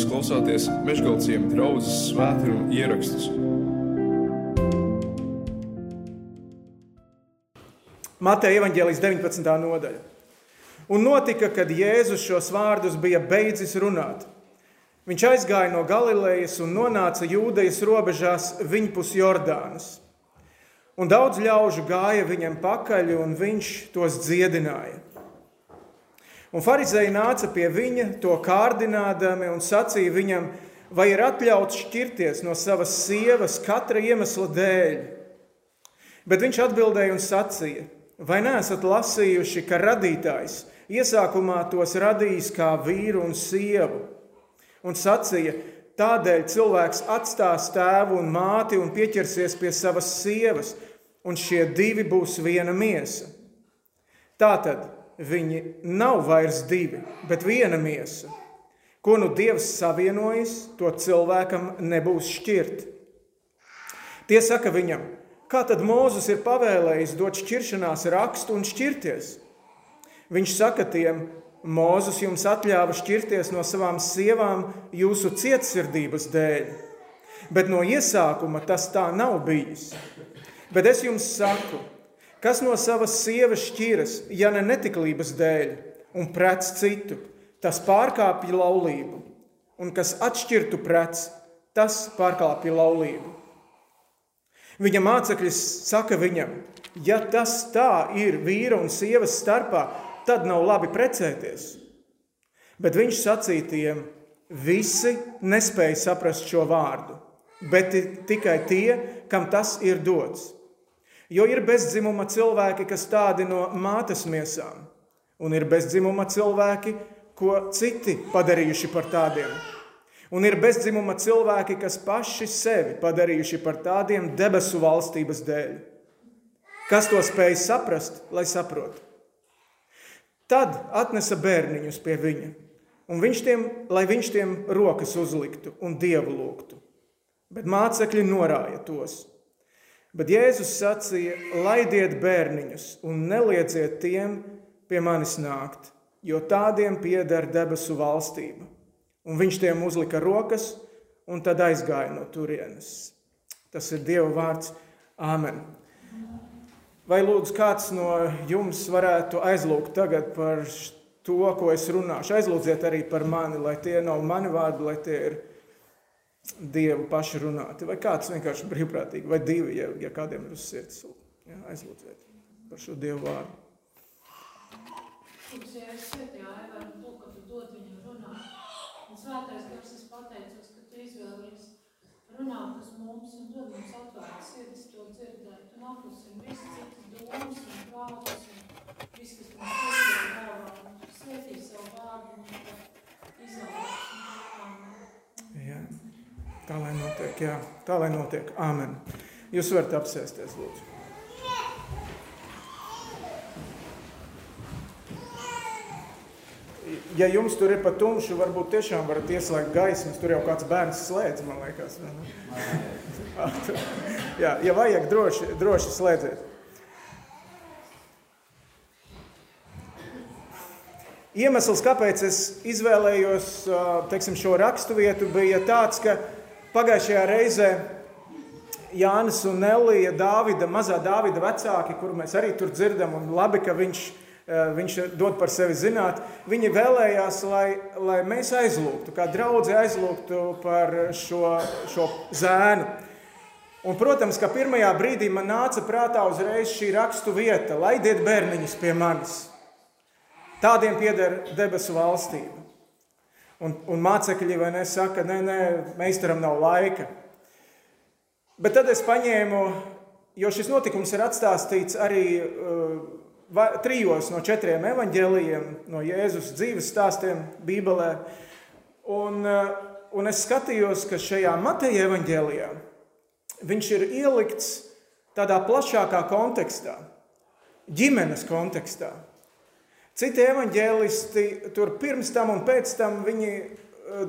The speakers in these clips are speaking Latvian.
Jūs klausāties Meškāļu draugas svētkrājuma ierakstus. Mateja evaņģēlijas 19. nodaļa. Un notika, kad Jēzus šos vārdus bija beidzis runāt. Viņš aizgāja no Galilejas un nonāca Jūdejas robežās viņpus Jordānas. Un daudz ļaužu gāja viņam pakaļ, un viņš tos dziedināja. Un farizēji nāca pie viņa, to kārdinādami, un sacīja viņam, vai ir atļauts šķirties no savas sievas katra iemesla dēļ. Bet viņš atbildēja un sacīja, vai neesat lasījuši, ka radītājs iesākumā tos radījis kā vīru un sievu? Un sacīja, tādēļ cilvēks atstās tēvu un māti un pieķersies pie savas sievas, un šie divi būs viena miesa. Tātad viņi nav vairs divi, bet viena miesa. Ko nu Dievs savienojis, to cilvēkam nebūs šķirt. Tie saka viņam, kā tad Mūzes ir pavēlējis dot šķiršanās rakstu un šķirties? Viņš saka tiem, Mūzes jums atļāva šķirties no savām sievām jūsu cietsirdības dēļ, bet no iesākuma tas tā nav bijis. Bet es jums saku, Kas no savas sievas šķiras, ja ne netiklības dēļ, un prec citu, tas pārkāpja laulību, un kas atšķirtu prec, tas pārkāpja laulību. Viņa mācekļi saka viņam, ja tas tā ir vīra un sievas starpā, tad nav labi precēties. Bet viņš sacīja tiem, visi nespēja saprast šo vārdu, bet tikai tie, kam tas ir dots. Jo ir bezdzimuma cilvēki, kas tādi no mātes miesām, un ir bezdzimuma cilvēki, ko citi padarījuši par tādiem. Un ir bezdzimuma cilvēki, kas paši sevi padarījuši par tādiem debesu valstības dēļ. Kas to spēj saprast, lai saprotu? Tad atnesa bērniņus pie viņa, un viņš tiem, lai viņš tiem rokas uzliktu un dievu lūgtu. Bet mācekļi norāja tos. Bet Jēzus sacīja: Laidiet bērniņus un neliedziet tiem pie manis nākt, jo tādiem pieder debesu valstība. Un viņš tiem uzlika rokas un tad aizgāja no turienes. Tas ir Dieva vārds. Āmen. Vai lūdzu, kāds no jums varētu aizlūgt tagad par to, ko es runāšu? Aizlūdziet arī par mani, lai tie nav mani vārdi, lai tie ir Dievu paši runāti, vai kāds vienkārši brīvprātīgi, vai divi, ja, ja kādiem ir uz sirds. Ja, aizlūdziet par šo Dievu vārdu. Ja es sēdēju aivā un to, ka tu dod viņam runāt. Un svētais gars, es pateicos, ka tu izvēlies runāt uz mums un dod mums atvērt sirdis to dzirdēt. Un aplusim visu citas domas un prātus un viss, kas mums iestāja galvā. Un tu svētī savu vārdu un izaugsmu. Tā lai notiek, jā, tā lai notiek. Āmen. Jūs varat apsēsties, lūdzu. Ja jums tur ir pa tumšu, varbūt tiešām varat ieslēgt gaismas. Tur jau kāds bērns slēdz, man liekas. jā, ja vajag, droši, droši slēdziet. Iemesls, kāpēc es izvēlējos teiksim, šo raksturvietu, bija tāds, ka Pagājušajā reizē Jānis un Nelija, Dāvida, mazā Dāvida vecāki, kuru mēs arī tur dzirdam, un labi, ka viņš, eh, viņš dod par sevi zināt, viņi vēlējās, lai, lai mēs aizlūgtu, kā draugi aizlūgtu par šo, šo zēnu. Un, protams, ka pirmajā brīdī man nāca prātā uzreiz šī rakstu vieta, lai iet bērniņus pie manis. Tādiem pieder debesu valstība. Un, un mācekļi vai ne saka, nē, nē, meistaram nav laika. Bet tad es paņēmu, jo šis notikums ir atstāstīts arī uh, trijos no četriem evaņģēlījiem, no Jēzus dzīves stāstiem Bībelē. Un, uh, un es skatījos, ka šajā Mateja evaņģēlijā viņš ir ielikts tādā plašākā kontekstā, ģimenes kontekstā. Citi evaņģēlisti tur pirms tam un pēc tam viņi eh,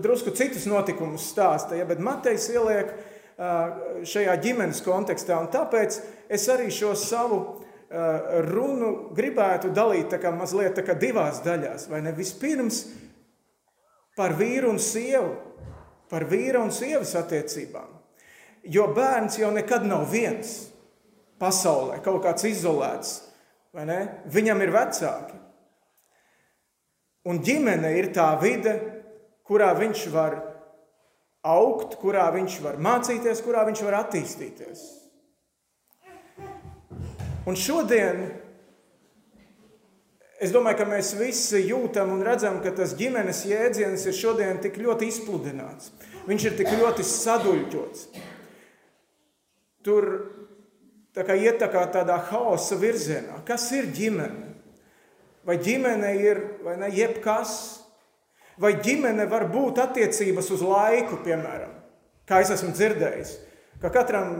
drusku citus notikumus stāsta, ja, bet Matejs ieliek eh, šajā ģimenes kontekstā. Un tāpēc es arī šo savu eh, runu gribētu dalīt tā kā mazliet tā kā divās daļās. Vai ne? Vispirms par vīru un sievu, par vīra un sievas attiecībām. Jo bērns jau nekad nav viens pasaulē, kaut kāds izolēts, vai ne? Viņam ir vecāki. Un ģimene ir tā vide, kurā viņš var augt, kurā viņš var mācīties, kurā viņš var attīstīties. Un šodien es domāju, ka mēs visi jūtam un redzam, ka tas ģimenes jēdziens ir šodien tik ļoti izpludināts. Viņš ir tik ļoti saduļķots. Tur tā kā iet tā kā tādā haosa virzienā. Kas ir ģimene? Vai ģimene ir vai ne, jebkas? Vai ģimene var būt attiecības uz laiku, piemēram, kā es esmu dzirdējis, ka katram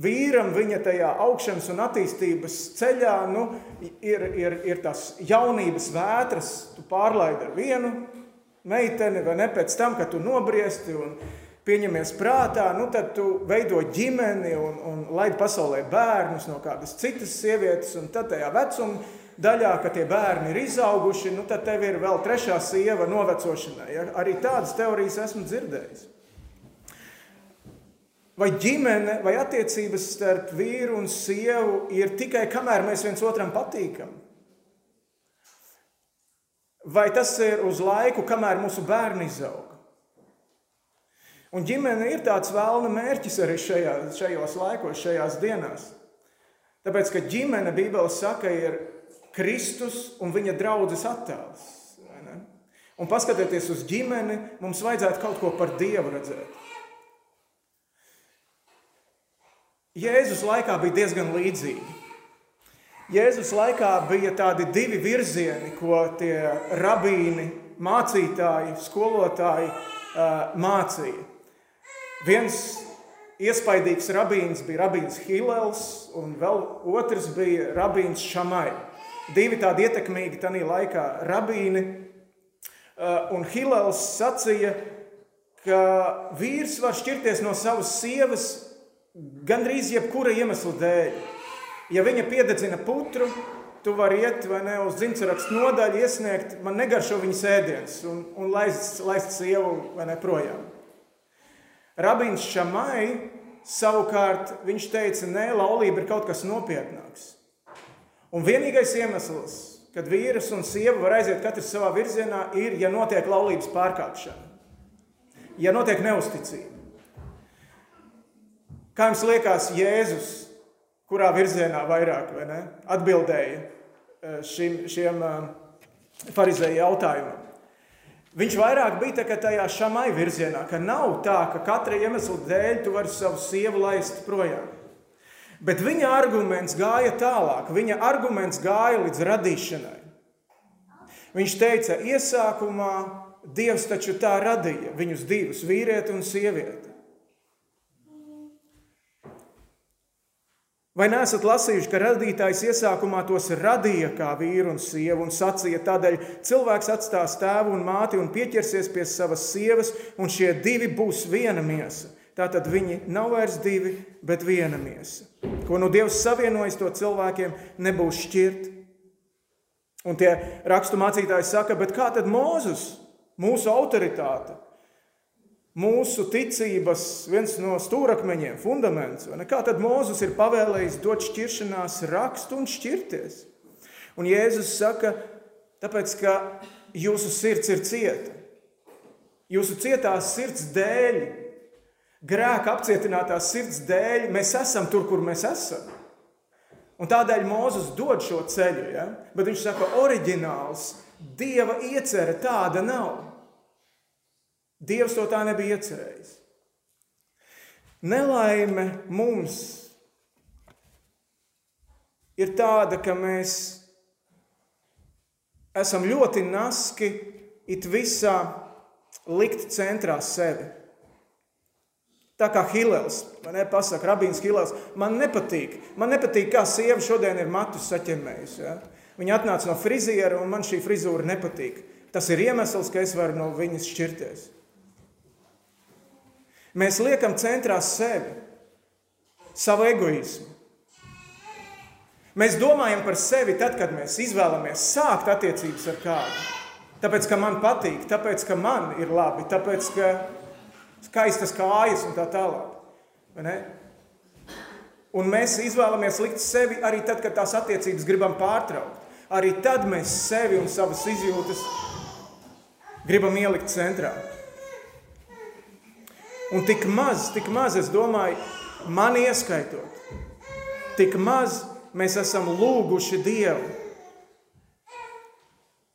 vīram viņa tajā augšanas un attīstības ceļā nu, ir, ir, ir tās jaunības vētras, tu pārlaidi ar vienu meiteni, vai ne pēc tam, kad tu nobriesti un pieņemies prātā, nu, tad tu veido ģimeni un, un laidi pasaulē bērnus no kādas citas sievietes, un tad tajā vecuma daļā, kad tie bērni ir izauguši, nu, tad tev ir vēl trešā sieva novecošanai. Ja? Arī tādas teorijas esmu dzirdējis. Vai ģimene vai attiecības starp vīru un sievu ir tikai kamēr mēs viens otram patīkam? Vai tas ir uz laiku, kamēr mūsu bērni izaug? Un ģimene ir tāds vēlna mērķis arī šajā, šajos laikos, šajās dienās. Tāpēc, ka ģimene, Bībele saka, ir Kristus un viņa draudzes attēls. Un paskatieties uz ģimeni, mums vajadzētu kaut ko par Dievu redzēt. Jēzus laikā bija diezgan līdzīgi. Jēzus laikā bija tādi divi virzieni, ko tie rabīni, mācītāji, skolotāji mācīja. Viens iespaidīgs rabīns bija rabīns Hilels, un vēl otrs bija rabīns Šamai. Divi tādi ietekmīgi tajā laikā rabīni. Uh, un Hilels sacīja, ka vīrs var šķirties no savas sievas gandrīz jebkura iemesla dēļ. Ja viņa piededzina putru, tu vari iet ne, uz dzimšanas nodaļu, iesniegt, man negaršo viņas ēdienas un, un laist, laist sievu ne, projām. Rabins Šamai savukārt viņš teica, nē, laulība ir kaut kas nopietnāks. Un vienīgais iemesls, kad vīrs un sieva var aiziet katrs savā virzienā, ir, ja notiek laulības pārkāpšana, ja notiek neusticība. Kā jums liekas, Jēzus, kurā virzienā vairāk ne, atbildēja eh, šim, šiem eh, farizēju jautājumam? Viņš vairāk bija tajā šamai virzienā, ka nav tā, ka katra iemesla dēļ tu vari savu sievu laist projām. Bet viņa arguments gāja tālāk, viņa arguments gāja līdz radīšanai. Viņš teica, iesākumā Dievs taču tā radīja viņus divus, vīrieti un sievieti. Vai neesat lasījuši, ka radītājs iesākumā tos radīja kā vīru un sievu un sacīja, tādēļ cilvēks atstās tēvu un māti un pieķersies pie savas sievas, un šie divi būs viena miesa. Tātad viņi nav vairs divi, bet viena miesa. Ko nu Dievs savienojas to cilvēkiem, nebūs šķirt. Un tie rakstu mācītāji saka, bet kā tad Mūzus, mūsu autoritāte, mūsu ticības viens no stūrakmeņiem, fundaments. Kā tad Mozus ir pavēlējis dot šķiršanās rakstu un šķirties? Un Jēzus saka, tāpēc, ka jūsu sirds ir cieta. Jūsu cietās sirds dēļ, grēka apcietinātās sirds dēļ, mēs esam tur, kur mēs esam. Un tādēļ Mozus dod šo ceļu, ja? bet viņš saka, oriģināls, Dieva iecerē tāda nav. Dievs to tā nebija iecerējis. Nelaime mums ir tāda, ka mēs esam ļoti naski it visā likt centrā sevi. Tā kā Hilels, man nepasaka, Rabīns Hilels, man nepatīk, man nepatīk, kā sieva šodien ir matus saķemmējusi. Ja? Viņa atnāca no friziera, un man šī frizūra nepatīk. Tas ir iemesls, ka es varu no viņas šķirties. Mēs liekam centrā sevi, savu egoismu. Mēs domājam par sevi tad, kad mēs izvēlamies sākt attiecības ar kādu. tāpēc, ka man patīk, tāpēc, ka man ir labi, tāpēc, ka skaistas kājas un tā tālāk. Un mēs izvēlamies likt sevi arī tad, kad tās attiecības gribam pārtraukt. Arī tad mēs sevi un savas izjūtas gribam ielikt centrā. Un tik maz, tik maz, es domāju, man ieskaitot, tik maz mēs esam lūguši Dievu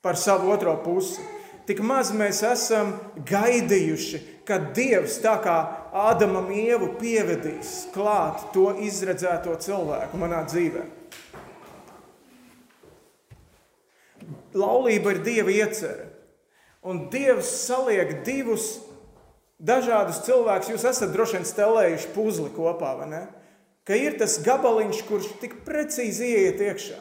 par savu otro pusi. Tik maz mēs esam gaidījuši, kad Dievs tā kā Ādamam ievu pievedīs klāt to izredzēto cilvēku manā dzīvē. Laulība ir Dieva iecerē. Un Dievs saliek divus dažādus cilvēkus. Jūs esat droši vien stelējuši puzli kopā, vai ne? Ka ir tas gabaliņš, kurš tik precīzi ieiet iekšā.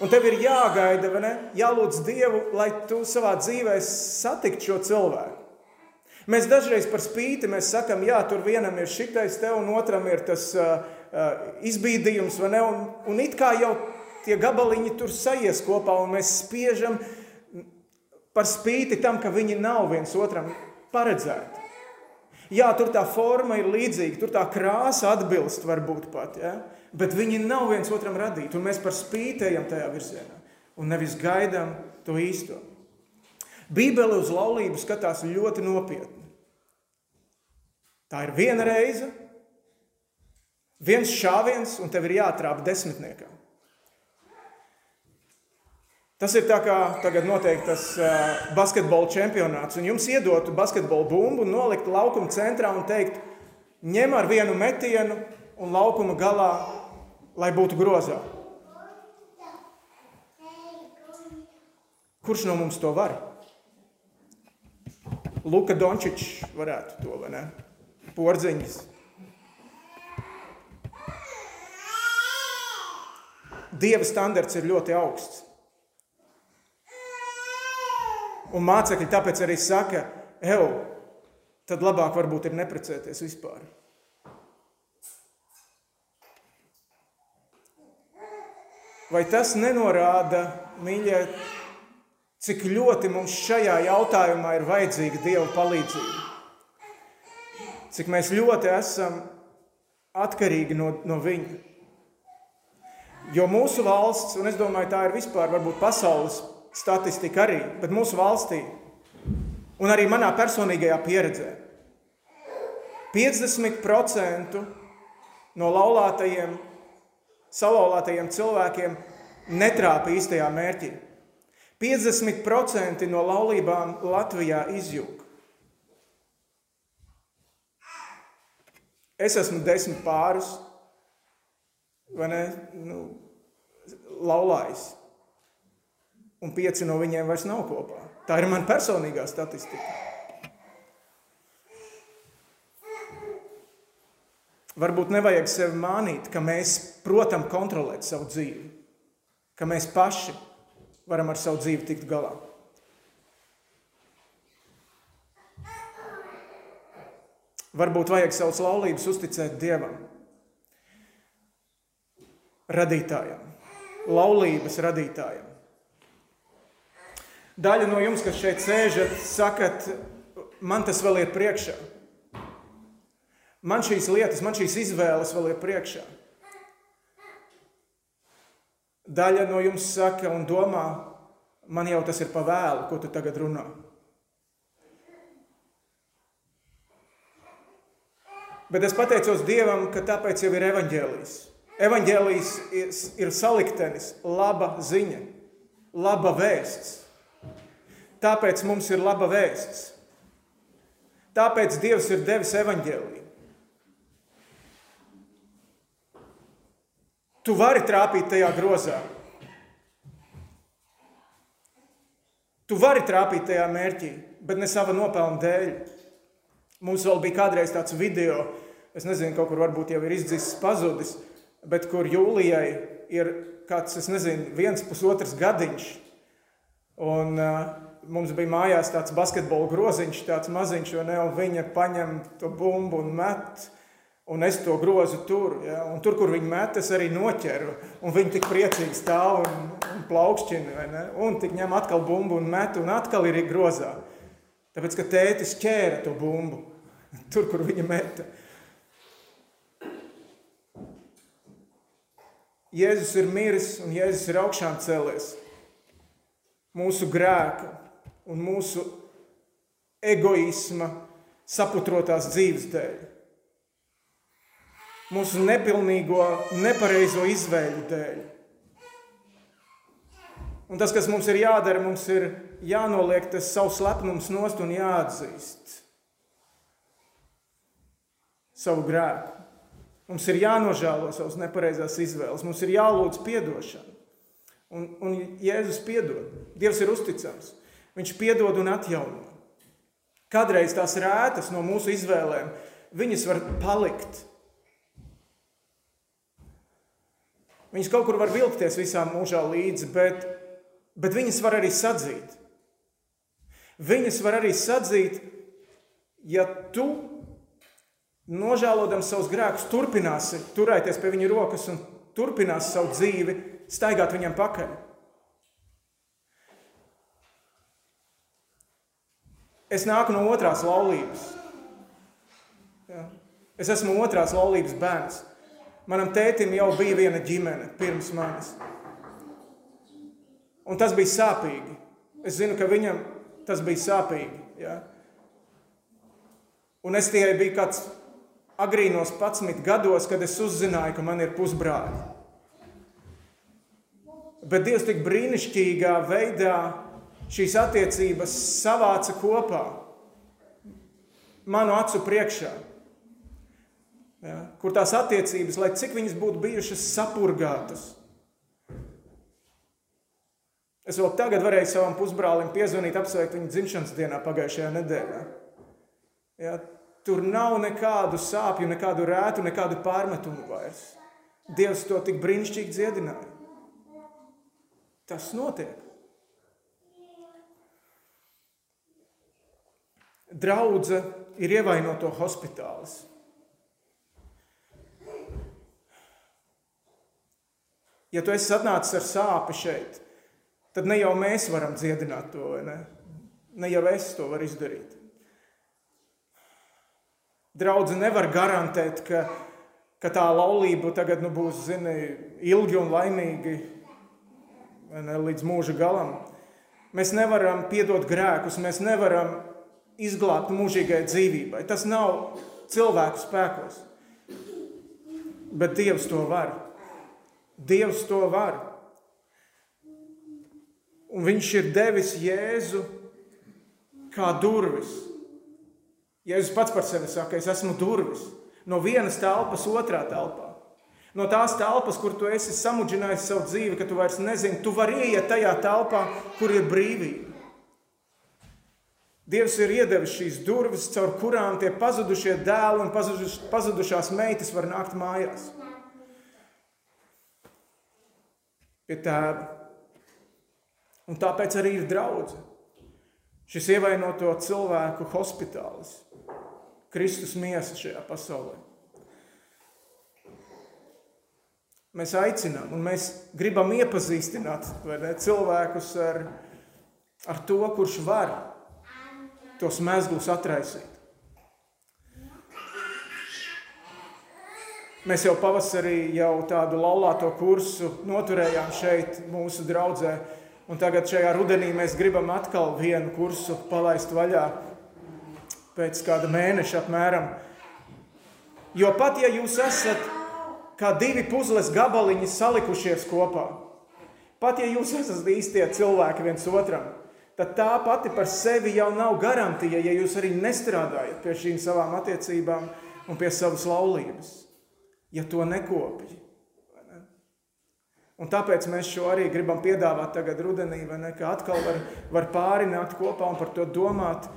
Un tev ir jāgaida, vai ne? Jālūdz Dievu, lai tu savā dzīvē satiktu šo cilvēku. Mēs dažreiz par spīti mēs sakam, jā, tur vienam ir šitais te, un otram ir tas uh, uh, izbīdījums, vai ne? Un, un it kā jau tie gabaliņi tur sajies kopā, un mēs spiežam par spīti tam, ka viņi nav viens otram paredzēti. Jā, tur tā forma ir līdzīga, tur tā krāsa atbilst varbūt pat, ja? bet viņi nav viens otram radīti, un mēs par spīti ejam tajā virzienā, un nevis gaidām to īsto. Bībele uz laulību skatās ļoti nopietni. Tā ir viena reize, viens šāviens, un tev ir jāatrāp desmitniekā. Tas ir tā kā tagad notiek tas uh, basketbola čempionāts, un jums iedotu basketbola bumbu nolikt laukuma centrā un teikt, ņem ar vienu metienu un laukuma galā, lai būtu grozā. Kurš no mums to var? Luka Dončičs varētu to, vai ne? Porziņas. Dieva standarts ir ļoti augsts. Un mācekļi tāpēc arī saka, ej, tad labāk varbūt ir neprecēties vispār. Vai tas nenorāda, mīļie, cik ļoti mums šajā jautājumā ir vajadzīga Dieva palīdzība? Cik mēs ļoti esam atkarīgi no, no Viņa. Jo mūsu valsts, un es domāju, tā ir vispār pasaules statistika arī, bet mūsu valstī un arī manā personīgajā pieredzē 50% no laulātajiem, salauztajiem cilvēkiem netrāpa īstajā mērķī. 50% no laulībām Latvijā izjūg. Es esmu desmit pārus, vai ne? Nu, laulājis un pieci no viņiem vairs nav kopā. Tā ir mana personīgā statistika. Varbūt nevajag sevi mānīt, ka mēs protam kontrolēt savu dzīvi, ka mēs paši varam ar savu dzīvi tikt galā. Varbūt vajag savus laulības uzticēt Dievam, radītājam, laulības radītājam. Daļa no jums, kas šeit sēžat, sakat, man tas vēl ir priekšā. Man šīs lietas, man šīs izvēles vēl ir priekšā. Daļa no jums saka un domā, man jau tas ir pa vēlu, ko tu tagad runā. Bet es pateicos Dievam, ka tāpēc jau ir evaņģēlijs. Evaņģēlijs ir, saliktenis, laba ziņa, laba vēsts. Tāpēc mums ir laba vēsts. Tāpēc Dievs ir devis evaņģēliju. Tu vari trāpīt tajā grozā. Tu vari trāpīt tajā mērķī, bet ne sava nopelna dēļ. Mums vēl bija kādreiz tāds video, es nezinu, kaut kur varbūt jau ir izdzisis, pazudis, bet kur jūlijai ir kāds, es nezinu, viens pusotrs gadiņš. Un uh, mums bija mājās tāds basketbola groziņš, tāds maziņš, ne, un viņa paņem to bumbu un met. Un es to grozu tur, ja? un tur, kur viņi met, es arī noķeru. Un viņi tik priecīgi stāv un, un plaukšķina, un tik ņem atkal bumbu un met, un atkal ir grozā. Tāpēc, ka tētis ķēra to bumbu tur, kur viņa meta. Jēzus ir miris un Jēzus ir augšām cēlies. Mūsu grēka un mūsu egoisma saputrotās dzīves dēļ. Mūsu nepilnīgo, nepareizo izvēļu dēļ. Un tas, kas mums ir jādara, mums ir jānoliek tas savs lepnums nost un jāatzīst savu grēku. Mums ir jānožēlo savas nepareizās izvēles, mums ir jālūdz atdošana. Un, un Jēzus piedod. Dievs ir uzticams. Viņš piedod un atjauno. Kādreiz tās rētas no mūsu izvēlēm, viņas var palikt. Viņas kaut kur var vilkties visā mūžā līdzi, bet, bet viņas var arī sadzīt. Viņas var arī sadzīt, ja tu nožēlodams savus grēkus, turpināsi turēties pie viņa rokas un turpināsi savu dzīvi, staigāt viņam pakaļ. Es nāku no otrās laulības. Ja. Es esmu otrās laulības bērns. Manam tētim jau bija viena ģimene pirms manis. Un tas bija sāpīgi. Es zinu, ka viņam tas bija sāpīgi. Ja. Un es tikai biju kāds agrīnos 11 gados, kad es uzzināju, ka man ir pusbrāļi. Bet Dievs tik brīnišķīgā veidā šīs attiecības savāca kopā manu acu priekšā. Ja, kur tās attiecības, lai cik viņas būtu bijušas sapurgātas. Es vēl tagad varēju savam pusbrālim piezvanīt, apsveikt viņu dzimšanas dienā pagājušajā nedēļā. Ja, Tur nav nekādu sāpju, nekādu rētu, nekādu pārmetumu vairs. Dievs to tik brīnišķīgi dziedināja. Tas notiek. Draudze ir ievainoto hospitālis. Ja tu esi atnācis ar sāpes šeit, tad ne jau mēs varam dziedināt to, ne? Ne jau es to varu izdarīt. Draudze nevar garantēt, ka, ka tā laulība tagad nu, būs zini, ilgi un laimīgi ne, līdz mūža galam. Mēs nevaram piedot grēkus, mēs nevaram izglābt mūžīgai dzīvībai. Tas nav cilvēku spēkos. Bet Dievs to var. Dievs to var. Un viņš ir devis Jēzu kā durvis Jēzus pats par sevi saka, es esmu durvis no vienas telpas otrā telpā. No tās telpas, kur tu esi samudžinājis savu dzīvi, ka tu vairs nezini, tu vari ieiet tajā telpā, kur ir brīvība. Dievs ir iedevis šīs durvis, caur kurām tie pazudušie dēli un pazuduš, pazudušās meitas var nākt mājās. Pie tēva. Un tāpēc arī ir draudzene. Šis ievainoto cilvēku hospitālis. Kristus miesa šajā pasaulē. Mēs aicinām un mēs gribam iepazīstināt ne, cilvēkus ar, ar to, kurš var tos mezglus atraisīt. Mēs jau pavasarī jau tādu laulāto kursu noturējām šeit mūsu draudzē, un tagad šajā rudenī mēs gribam atkal vienu kursu palaist vaļā pēc kāda mēneša apmēram. Jo pat ja jūs esat kā divi puzles gabaliņi salikušies kopā, pat ja jūs esat īstie cilvēki viens otram, tad tā pati par sevi jau nav garantija, ja jūs arī nestrādājat pie šīm savām attiecībām un pie savas laulības, ja to nekopji. Un tāpēc mēs šo arī gribam piedāvāt tagad rudenī, vai ne, ka atkal var, var pārināt kopā un par to domāt,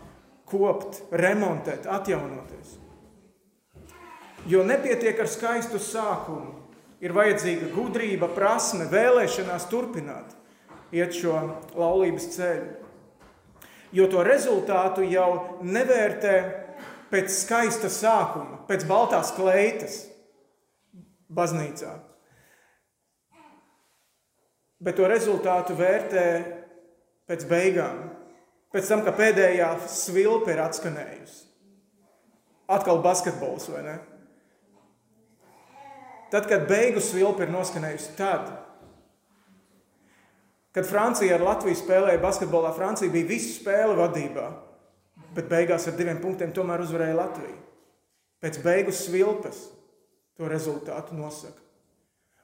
kopt, remontēt, atjaunoties. Jo nepietiek ar skaistu sākumu. Ir vajadzīga gudrība, prasme, vēlēšanās turpināt iet šo laulības ceļu. Jo to rezultātu jau nevērtē pēc skaista sākuma, pēc baltās kleitas baznīcā. Bet to rezultātu vērtē pēc beigām, pēc tam, ka pēdējā svilpe ir atskanējusi. Atkal basketbols, vai ne? Tad, kad beigu svilpe ir noskanējusi, tad, kad Francija ar Latviju spēlēja basketbolā, Francija bija visu spēli vadībā, bet beigās ar diviem punktiem tomēr uzvarēja Latviju. Pēc beigu svilpes to rezultātu nosaka.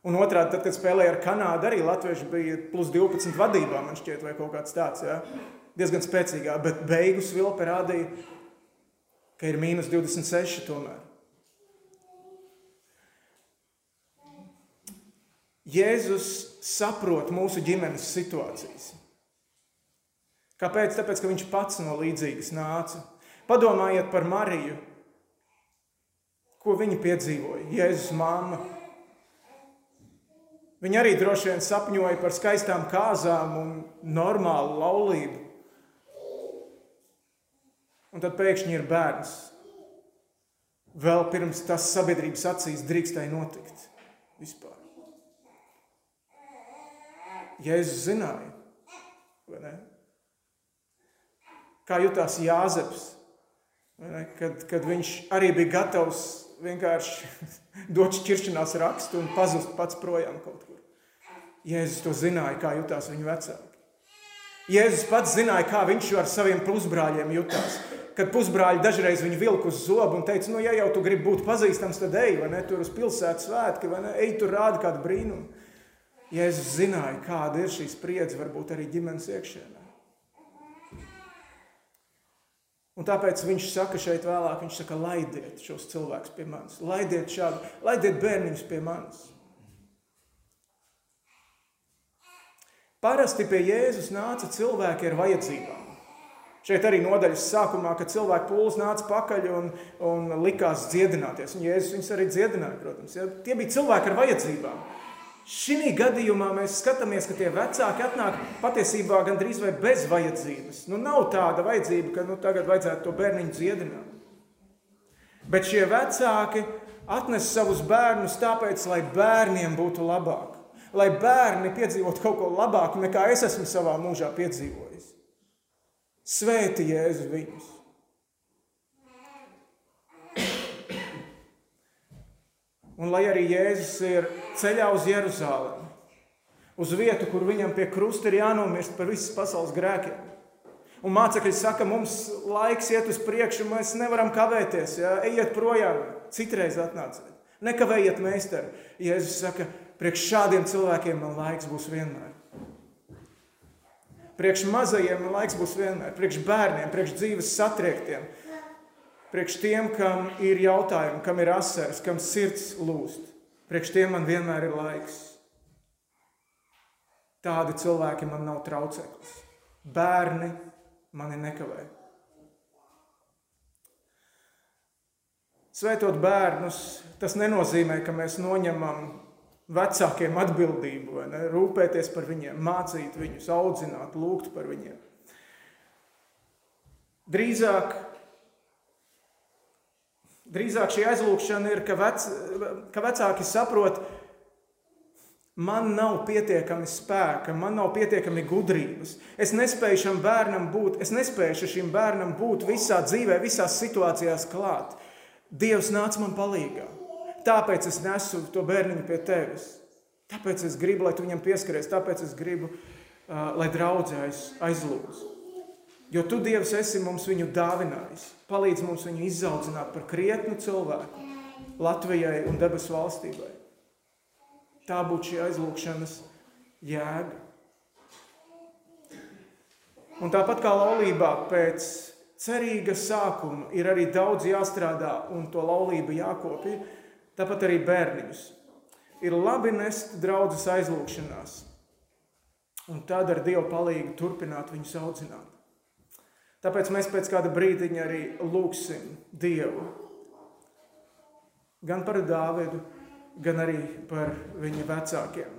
Un otrādi, tad, kad spēlēja ar Kanādu, arī Latvieši bija plus 12 vadībā, man šķiet, vai kaut kāds tāds, ja? diezgan spēcīgā, bet beigu svilpe rādīja, ka ir mīnus 26 tomēr. Jēzus saprot mūsu ģimenes situācijas. Kāpēc? Tāpēc, ka viņš pats no līdzīgas nāca. Padomājiet par Mariju, ko viņa piedzīvoja. Jēzus māma. Viņa arī droši vien sapņoja par skaistām kāzām un normālu laulību. Un tad pēkšņi ir bērns. Vēl pirms tas sabiedrības acīs drīkstēja notikt vispār. Jēzus zināja, kā jutās Jāzeps, kad, kad viņš arī bija gatavs vienkārši dot šķiršanās rakstu un pazust pats projām kaut kur. Jēzus to zināja, kā jutās viņa vecāki. Jēzus pats zināja, kā viņš ar saviem pusbrāļiem jutās. Kad pusbrāļi dažreiz viņu vilka uz zobu un teica, nu, ja jau tu gribi būt pazīstams, tad ej, vai ne, tur uz pilsētas svētki, vai ne, ej, tur rādi kādu brīnumu. Jēzus zināja, kāda ir šī spriedze, varbūt arī ģimenes iekšienē. Un tāpēc viņš saka šeit vēlāk, viņš saka, laidiet šos cilvēkus pie manis, laidiet šādu, laidiet bērniņus pie manis. Parasti pie Jēzus nāca cilvēki ar vajadzībām. Šeit arī nodaļas sākumā, kad cilvēki pūlis nāca pakaļ un, un likās dziedināties. Un Jēzus viņus arī dziedināja, protams. Ja? Tie bija cilvēki ar vajadzībām. Šī gadījumā mēs skatāmies, ka tie vecāki atnāk patiesībā gandrīz vai bez vajadzības. Nu, nav tāda vajadzība, ka nu, tagad vajadzētu to bērniņu dziedināt. Bet šie vecāki atnes savus bērnus tāpēc, lai bērniem būtu labāk. Lai bērni piedzīvotu kaut ko labāku, nekā es esmu savā mūžā piedzīvojis. Svēti Jēzu viņus! Un lai arī Jēzus ir ceļā uz Jeruzalemi, uz vietu, kur viņam pie krusta ir jānomirst par visas pasaules grēkiem. Un mācekļi saka, mums laiks iet uz priekšu, mēs nevaram kavēties. Ja? Ejiet projām, citreiz atnāciet. Nekavējiet, meistari. Jēzus saka, priekš šādiem cilvēkiem man laiks būs vienmēr. Priekš mazajiem man laiks būs vienmēr, priekš bērniem, priekš dzīves satriektiem, Priekš tiem, kam ir jautājumi, kam ir asaras, kam sirds lūst, priekš tiem man vienmēr ir laiks. Tādi cilvēki man nav trauceklis. Bērni mani nekavē. Svētot bērnus, tas nenozīmē, ka mēs noņemam vecākiem atbildību, ne, rūpēties par viņiem, mācīt viņus, audzināt, lūgt par viņiem. Drīzāk Drīzāk šī aizlūgšana ir, ka, vec, ka vecāki saprot, man nav pietiekami spēka, man nav pietiekami gudrības. Es nespēju šim bērnam būt, es nespēju šim bērnam būt visā dzīvē, visās situācijās klāt. Dievs nāca man palīdzīgā. Tāpēc es nesu to bērniņu pie tevis. Tāpēc es gribu, lai tu viņam pieskaries, tāpēc es gribu, uh, lai draudzēs aizlūdz. Jo tu, Dievs, esi mums viņu dāvinājis. Palīdz mums viņu izaudzināt par krietnu cilvēku Latvijai un debesu valstībai. Tā būtu šī aizlūgšanas jēga. Un tāpat kā laulībā pēc cerīga sākuma ir arī daudz jāstrādā un to laulību jākopja, tāpat arī bērniņus. Ir labi nest draudzes aizlūgšanās, un tad ar Dievu palīdzību turpināt viņus audzināt. Tāpēc mēs pēc kāda brīdiņa arī lūgsim Dievu. Gan par Dāvidu, gan arī par viņa vecākiem.